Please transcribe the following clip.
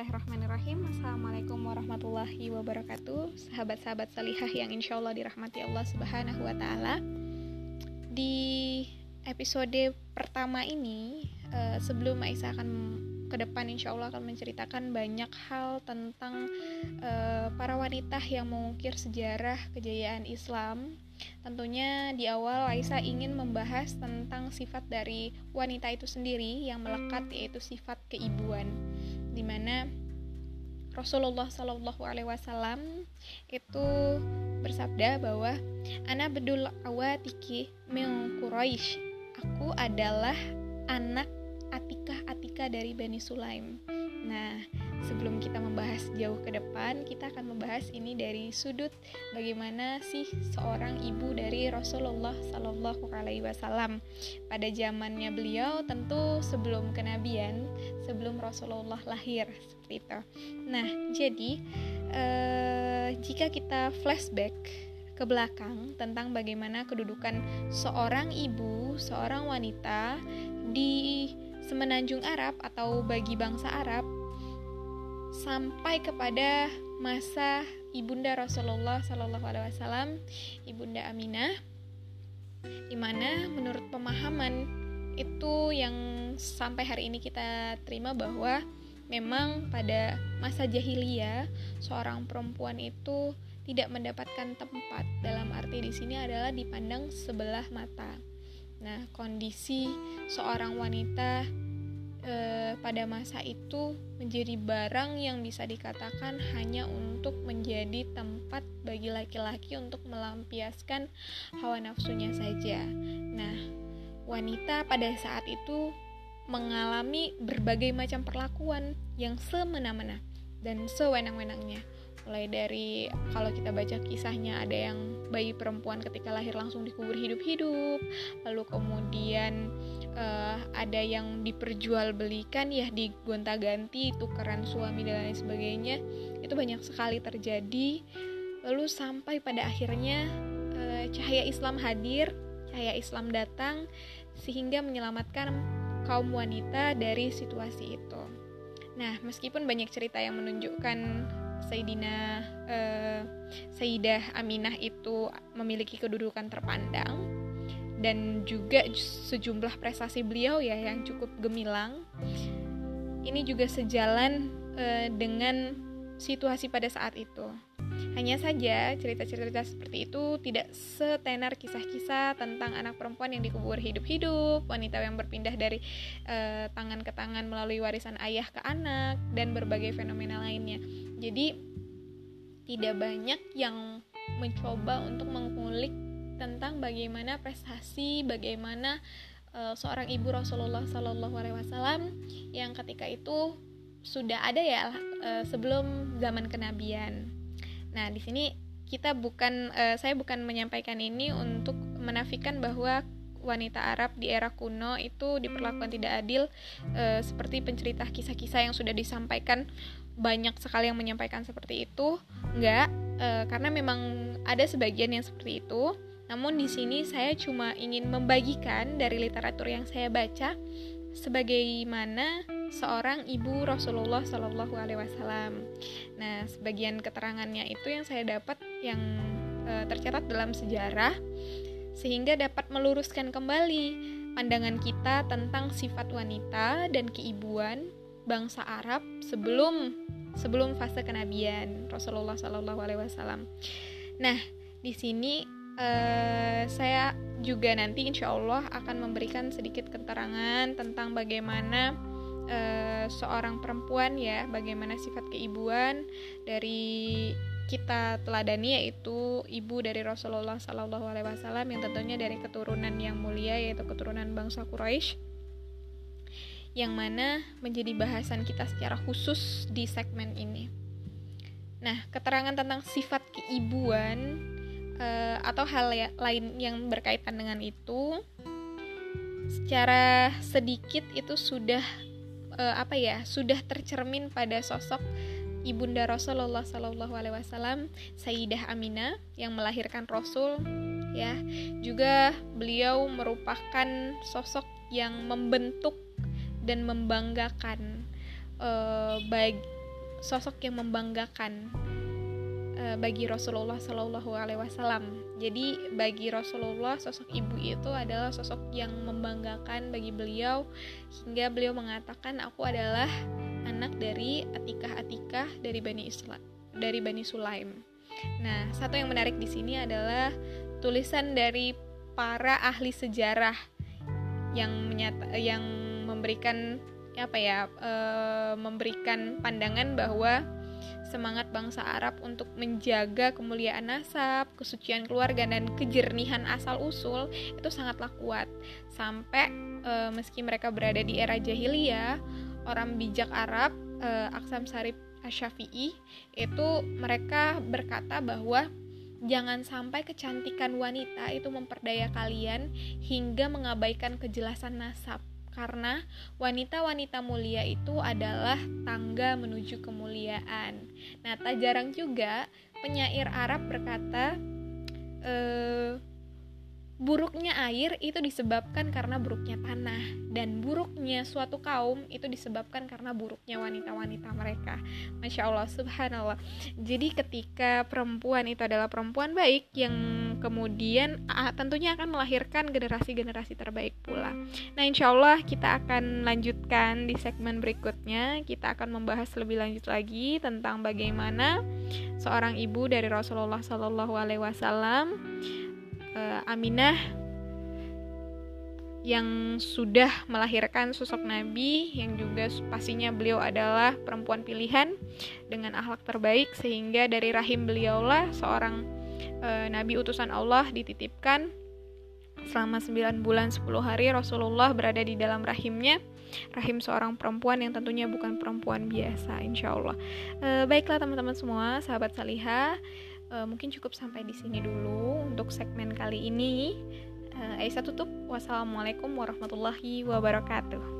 Bismillahirrahmanirrahim. Assalamualaikum warahmatullahi wabarakatuh. Sahabat-sahabat salihah yang insya Allah dirahmati Allah subhanahu wa ta'ala. Di episode pertama ini uh, Sebelum Aisyah akan ke depan insya Allah akan menceritakan banyak hal tentang uh, para wanita yang mengukir sejarah kejayaan Islam. Tentunya di awal Aisyah ingin membahas tentang sifat dari wanita itu sendiri yang melekat yaitu sifat keibuan di mana Rasulullah Shallallahu Alaihi Wasallam itu bersabda bahwa anak bedul awatiki min Quraisy aku adalah anak Atikah Atika dari Bani Sulaim. Nah sebelum kita membahas jauh ke depan, kita akan membahas ini dari sudut bagaimana sih seorang ibu dari Rasulullah Shallallahu Alaihi Wasallam pada zamannya beliau tentu sebelum kenabian, sebelum Rasulullah lahir seperti itu. Nah, jadi eh, jika kita flashback ke belakang tentang bagaimana kedudukan seorang ibu, seorang wanita di semenanjung Arab atau bagi bangsa Arab sampai kepada masa ibunda Rasulullah Shallallahu Alaihi Wasallam, ibunda Aminah, di mana menurut pemahaman itu yang sampai hari ini kita terima bahwa memang pada masa jahiliyah seorang perempuan itu tidak mendapatkan tempat dalam arti di sini adalah dipandang sebelah mata. Nah, kondisi seorang wanita e, pada masa itu menjadi barang yang bisa dikatakan hanya untuk menjadi tempat bagi laki-laki untuk melampiaskan hawa nafsunya saja. Nah, wanita pada saat itu mengalami berbagai macam perlakuan yang semena-mena dan sewenang-wenangnya. Mulai dari kalau kita baca kisahnya ada yang bayi perempuan ketika lahir langsung dikubur hidup-hidup, lalu kemudian uh, ada yang diperjualbelikan ya digonta-ganti tukeran suami dan lain sebagainya itu banyak sekali terjadi. Lalu sampai pada akhirnya uh, cahaya Islam hadir cahaya Islam datang sehingga menyelamatkan kaum wanita dari situasi itu. Nah meskipun banyak cerita yang menunjukkan Sayyidina uh, Sayyidah Aminah itu memiliki kedudukan terpandang dan juga sejumlah prestasi beliau ya yang cukup gemilang. Ini juga sejalan uh, dengan situasi pada saat itu. Hanya saja cerita-cerita seperti itu tidak setenar kisah-kisah tentang anak perempuan yang dikubur hidup-hidup, wanita yang berpindah dari uh, tangan ke tangan melalui warisan ayah ke anak dan berbagai fenomena lainnya. Jadi tidak banyak yang mencoba untuk mengulik tentang bagaimana prestasi, bagaimana uh, seorang ibu Rasulullah Shallallahu Alaihi Wasallam yang ketika itu sudah ada ya uh, sebelum zaman kenabian. Nah di sini kita bukan uh, saya bukan menyampaikan ini untuk menafikan bahwa wanita Arab di era kuno itu diperlakukan tidak adil e, seperti pencerita kisah-kisah yang sudah disampaikan. Banyak sekali yang menyampaikan seperti itu. Enggak e, karena memang ada sebagian yang seperti itu. Namun di sini saya cuma ingin membagikan dari literatur yang saya baca sebagaimana seorang ibu Rasulullah Shallallahu Alaihi Wasallam. Nah, sebagian keterangannya itu yang saya dapat yang e, tercatat dalam sejarah sehingga dapat meluruskan kembali pandangan kita tentang sifat wanita dan keibuan bangsa Arab sebelum sebelum fase kenabian Rasulullah Shallallahu Alaihi Wasallam. Nah, di sini uh, saya juga nanti insya Allah akan memberikan sedikit keterangan tentang bagaimana uh, seorang perempuan ya, bagaimana sifat keibuan dari kita teladani yaitu ibu dari Rasulullah Sallallahu Alaihi Wasallam yang tentunya dari keturunan yang mulia yaitu keturunan bangsa Quraisy yang mana menjadi bahasan kita secara khusus di segmen ini. Nah, keterangan tentang sifat keibuan uh, atau hal ya, lain yang berkaitan dengan itu secara sedikit itu sudah uh, apa ya sudah tercermin pada sosok ibunda Rasulullah Shallallahu Alaihi Wasallam Sayyidah Aminah yang melahirkan Rasul ya. Juga beliau merupakan sosok yang membentuk dan membanggakan uh, bagi sosok yang membanggakan bagi Rasulullah Shallallahu Alaihi Wasallam. Jadi bagi Rasulullah sosok ibu itu adalah sosok yang membanggakan bagi beliau hingga beliau mengatakan aku adalah anak dari Atikah-Atikah dari Bani Islam dari Bani Sulaim. Nah, satu yang menarik di sini adalah tulisan dari para ahli sejarah yang menyata yang memberikan apa ya e, memberikan pandangan bahwa semangat bangsa Arab untuk menjaga kemuliaan nasab, kesucian keluarga dan kejernihan asal usul itu sangatlah kuat. Sampai e, meski mereka berada di era jahiliyah, orang bijak Arab e, Aksam Sarif Asyafi'i itu mereka berkata bahwa jangan sampai kecantikan wanita itu memperdaya kalian hingga mengabaikan kejelasan nasab karena wanita-wanita mulia itu adalah tangga menuju kemuliaan. Nah, tak jarang juga penyair Arab berkata, e, buruknya air itu disebabkan karena buruknya tanah dan buruknya suatu kaum itu disebabkan karena buruknya wanita-wanita mereka masya Allah subhanallah jadi ketika perempuan itu adalah perempuan baik yang kemudian ah, tentunya akan melahirkan generasi-generasi terbaik pula. Nah insya Allah kita akan lanjutkan di segmen berikutnya. Kita akan membahas lebih lanjut lagi tentang bagaimana seorang ibu dari Rasulullah Shallallahu Alaihi Wasallam uh, Aminah yang sudah melahirkan sosok nabi yang juga pastinya beliau adalah perempuan pilihan dengan akhlak terbaik sehingga dari rahim beliaulah seorang uh, nabi utusan Allah dititipkan selama 9 bulan 10 hari Rasulullah berada di dalam rahimnya rahim seorang perempuan yang tentunya bukan perempuan biasa insya Allah uh, baiklah teman-teman semua sahabat salihah uh, mungkin cukup sampai di sini dulu untuk segmen kali ini. Uh, Aisyah tutup. Wassalamualaikum warahmatullahi wabarakatuh.